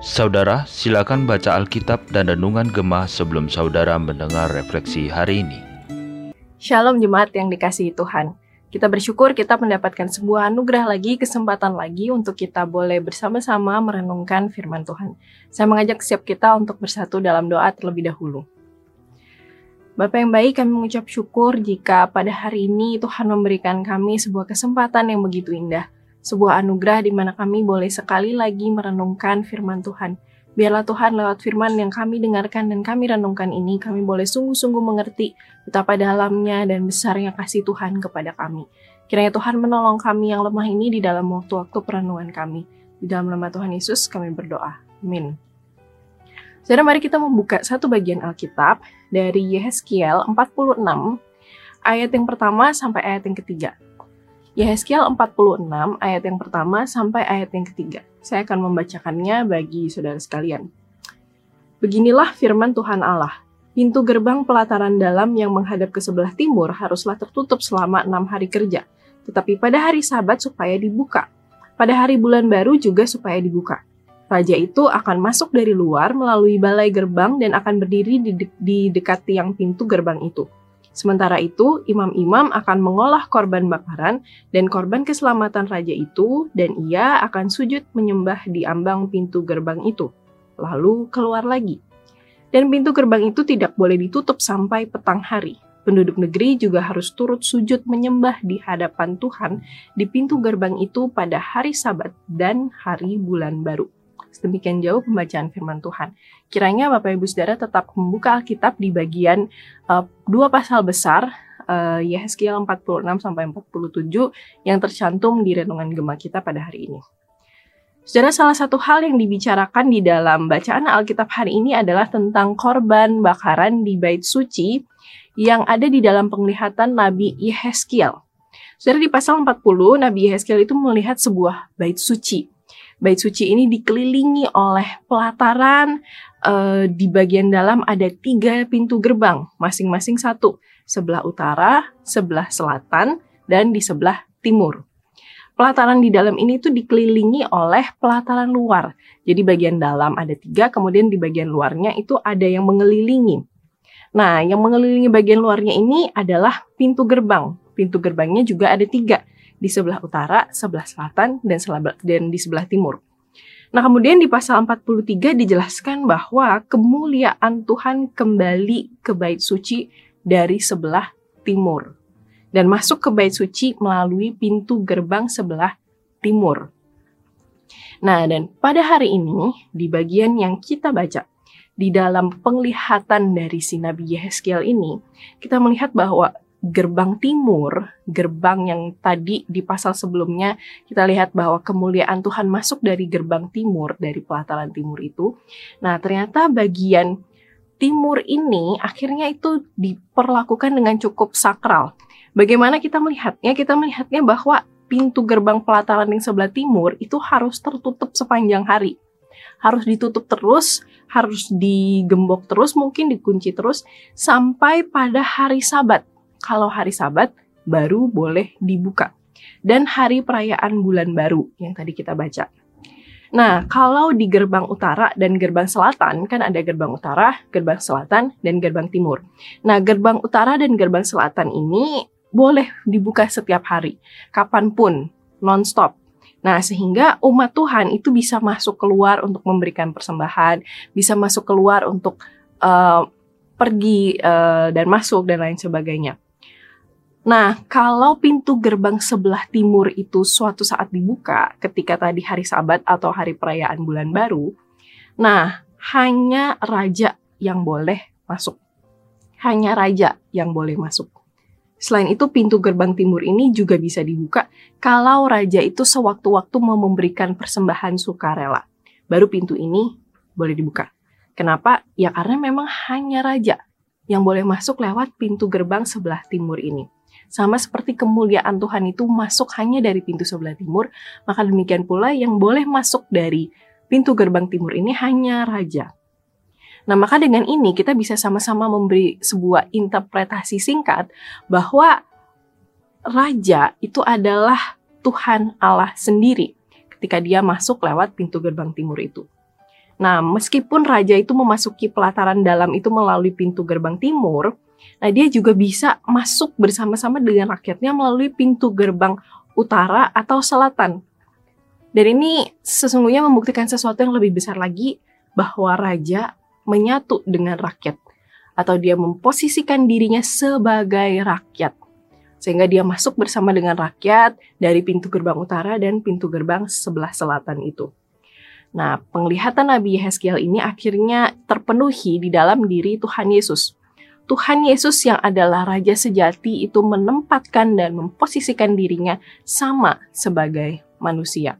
Saudara, silakan baca Alkitab dan Renungan Gemah sebelum saudara mendengar refleksi hari ini. Shalom jemaat yang dikasihi Tuhan. Kita bersyukur kita mendapatkan sebuah anugerah lagi, kesempatan lagi untuk kita boleh bersama-sama merenungkan firman Tuhan. Saya mengajak setiap kita untuk bersatu dalam doa terlebih dahulu. Bapak yang baik, kami mengucap syukur jika pada hari ini Tuhan memberikan kami sebuah kesempatan yang begitu indah sebuah anugerah di mana kami boleh sekali lagi merenungkan firman Tuhan. Biarlah Tuhan lewat firman yang kami dengarkan dan kami renungkan ini, kami boleh sungguh-sungguh mengerti betapa dalamnya dan besarnya kasih Tuhan kepada kami. Kiranya Tuhan menolong kami yang lemah ini di dalam waktu-waktu perenungan kami. Di dalam nama Tuhan Yesus kami berdoa. Amin. Saudara, mari kita membuka satu bagian Alkitab dari Yehezkiel 46 ayat yang pertama sampai ayat yang ketiga. Yehezkiel 46 ayat yang pertama sampai ayat yang ketiga. Saya akan membacakannya bagi saudara sekalian. Beginilah firman Tuhan Allah. Pintu gerbang pelataran dalam yang menghadap ke sebelah timur haruslah tertutup selama enam hari kerja, tetapi pada hari sabat supaya dibuka. Pada hari bulan baru juga supaya dibuka. Raja itu akan masuk dari luar melalui balai gerbang dan akan berdiri di, de di dekat tiang pintu gerbang itu Sementara itu, imam-imam akan mengolah korban bakaran dan korban keselamatan raja itu, dan ia akan sujud menyembah di ambang pintu gerbang itu, lalu keluar lagi. Dan pintu gerbang itu tidak boleh ditutup sampai petang hari. Penduduk negeri juga harus turut sujud menyembah di hadapan Tuhan di pintu gerbang itu pada hari Sabat dan hari bulan baru. Sedemikian jauh pembacaan firman Tuhan. Kiranya Bapak Ibu Saudara tetap membuka Alkitab di bagian uh, dua pasal besar uh, Yehezkiel 46 sampai 47 yang tercantum di renungan gema kita pada hari ini. Saudara, salah satu hal yang dibicarakan di dalam bacaan Alkitab hari ini adalah tentang korban bakaran di bait suci yang ada di dalam penglihatan Nabi Yehezkiel. Saudara, di pasal 40, Nabi Yehezkiel itu melihat sebuah bait suci Bait suci ini dikelilingi oleh pelataran. Uh, di bagian dalam ada tiga pintu gerbang, masing-masing satu. Sebelah utara, sebelah selatan, dan di sebelah timur. Pelataran di dalam ini tuh dikelilingi oleh pelataran luar. Jadi bagian dalam ada tiga, kemudian di bagian luarnya itu ada yang mengelilingi. Nah, yang mengelilingi bagian luarnya ini adalah pintu gerbang. Pintu gerbangnya juga ada tiga di sebelah utara, sebelah selatan, dan, dan di sebelah timur. Nah, kemudian di pasal 43 dijelaskan bahwa kemuliaan Tuhan kembali ke bait suci dari sebelah timur dan masuk ke bait suci melalui pintu gerbang sebelah timur. Nah, dan pada hari ini di bagian yang kita baca di dalam penglihatan dari si Nabi Yehezkiel ini, kita melihat bahwa gerbang timur, gerbang yang tadi di pasal sebelumnya kita lihat bahwa kemuliaan Tuhan masuk dari gerbang timur, dari pelataran timur itu. Nah, ternyata bagian timur ini akhirnya itu diperlakukan dengan cukup sakral. Bagaimana kita melihatnya? Kita melihatnya bahwa pintu gerbang pelataran yang sebelah timur itu harus tertutup sepanjang hari. Harus ditutup terus, harus digembok terus, mungkin dikunci terus sampai pada hari Sabat kalau hari Sabat baru boleh dibuka. Dan hari perayaan bulan baru yang tadi kita baca. Nah, kalau di gerbang utara dan gerbang selatan, kan ada gerbang utara, gerbang selatan, dan gerbang timur. Nah, gerbang utara dan gerbang selatan ini boleh dibuka setiap hari, kapan pun, non-stop. Nah, sehingga umat Tuhan itu bisa masuk keluar untuk memberikan persembahan, bisa masuk keluar untuk uh, pergi uh, dan masuk dan lain sebagainya. Nah, kalau pintu gerbang sebelah timur itu suatu saat dibuka ketika tadi hari Sabat atau hari perayaan bulan baru, nah hanya raja yang boleh masuk. Hanya raja yang boleh masuk. Selain itu, pintu gerbang timur ini juga bisa dibuka kalau raja itu sewaktu-waktu mau memberikan persembahan sukarela. Baru pintu ini boleh dibuka. Kenapa? Ya karena memang hanya raja yang boleh masuk lewat pintu gerbang sebelah timur ini. Sama seperti kemuliaan Tuhan itu masuk hanya dari pintu sebelah timur, maka demikian pula yang boleh masuk dari pintu gerbang timur ini hanya raja. Nah, maka dengan ini kita bisa sama-sama memberi sebuah interpretasi singkat bahwa raja itu adalah Tuhan Allah sendiri. ketika dia masuk lewat pintu gerbang timur itu. Nah, meskipun raja itu memasuki pelataran dalam itu melalui pintu gerbang timur, nah dia juga bisa masuk bersama-sama dengan rakyatnya melalui pintu gerbang utara atau selatan. Dan ini sesungguhnya membuktikan sesuatu yang lebih besar lagi bahwa raja menyatu dengan rakyat atau dia memposisikan dirinya sebagai rakyat. Sehingga dia masuk bersama dengan rakyat dari pintu gerbang utara dan pintu gerbang sebelah selatan itu. Nah, penglihatan Nabi Yeskiel ini akhirnya terpenuhi di dalam diri Tuhan Yesus. Tuhan Yesus yang adalah Raja sejati itu menempatkan dan memposisikan dirinya sama sebagai manusia.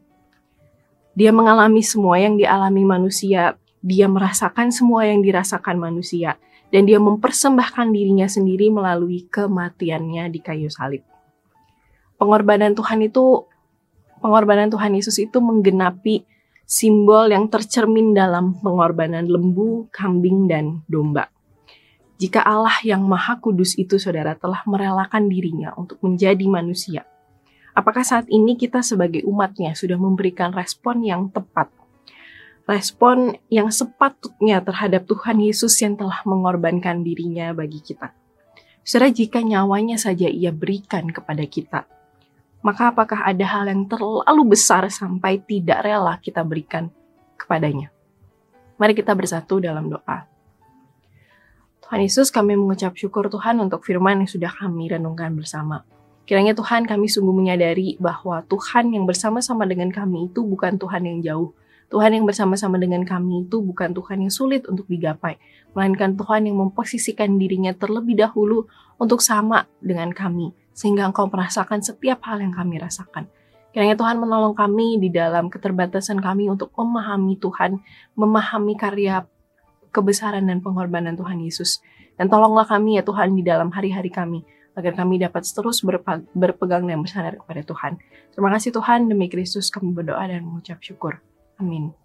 Dia mengalami semua yang dialami manusia, dia merasakan semua yang dirasakan manusia, dan dia mempersembahkan dirinya sendiri melalui kematiannya di kayu salib. Pengorbanan Tuhan itu pengorbanan Tuhan Yesus itu menggenapi simbol yang tercermin dalam pengorbanan lembu, kambing, dan domba. Jika Allah yang Maha Kudus itu, saudara, telah merelakan dirinya untuk menjadi manusia, apakah saat ini kita sebagai umatnya sudah memberikan respon yang tepat respon yang sepatutnya terhadap Tuhan Yesus yang telah mengorbankan dirinya bagi kita. Saudara, jika nyawanya saja ia berikan kepada kita, maka apakah ada hal yang terlalu besar sampai tidak rela kita berikan kepadanya? Mari kita bersatu dalam doa. Tuhan Yesus, kami mengucap syukur Tuhan untuk firman yang sudah kami renungkan bersama. Kiranya Tuhan kami sungguh menyadari bahwa Tuhan yang bersama-sama dengan kami itu bukan Tuhan yang jauh, Tuhan yang bersama-sama dengan kami itu bukan Tuhan yang sulit untuk digapai, melainkan Tuhan yang memposisikan dirinya terlebih dahulu untuk sama dengan kami, sehingga Engkau merasakan setiap hal yang kami rasakan. Kiranya Tuhan menolong kami di dalam keterbatasan kami untuk memahami Tuhan, memahami karya kebesaran dan pengorbanan Tuhan Yesus. Dan tolonglah kami ya Tuhan di dalam hari-hari kami, agar kami dapat terus berpegang dan bersandar kepada Tuhan. Terima kasih Tuhan, demi Kristus kami berdoa dan mengucap syukur. Amin.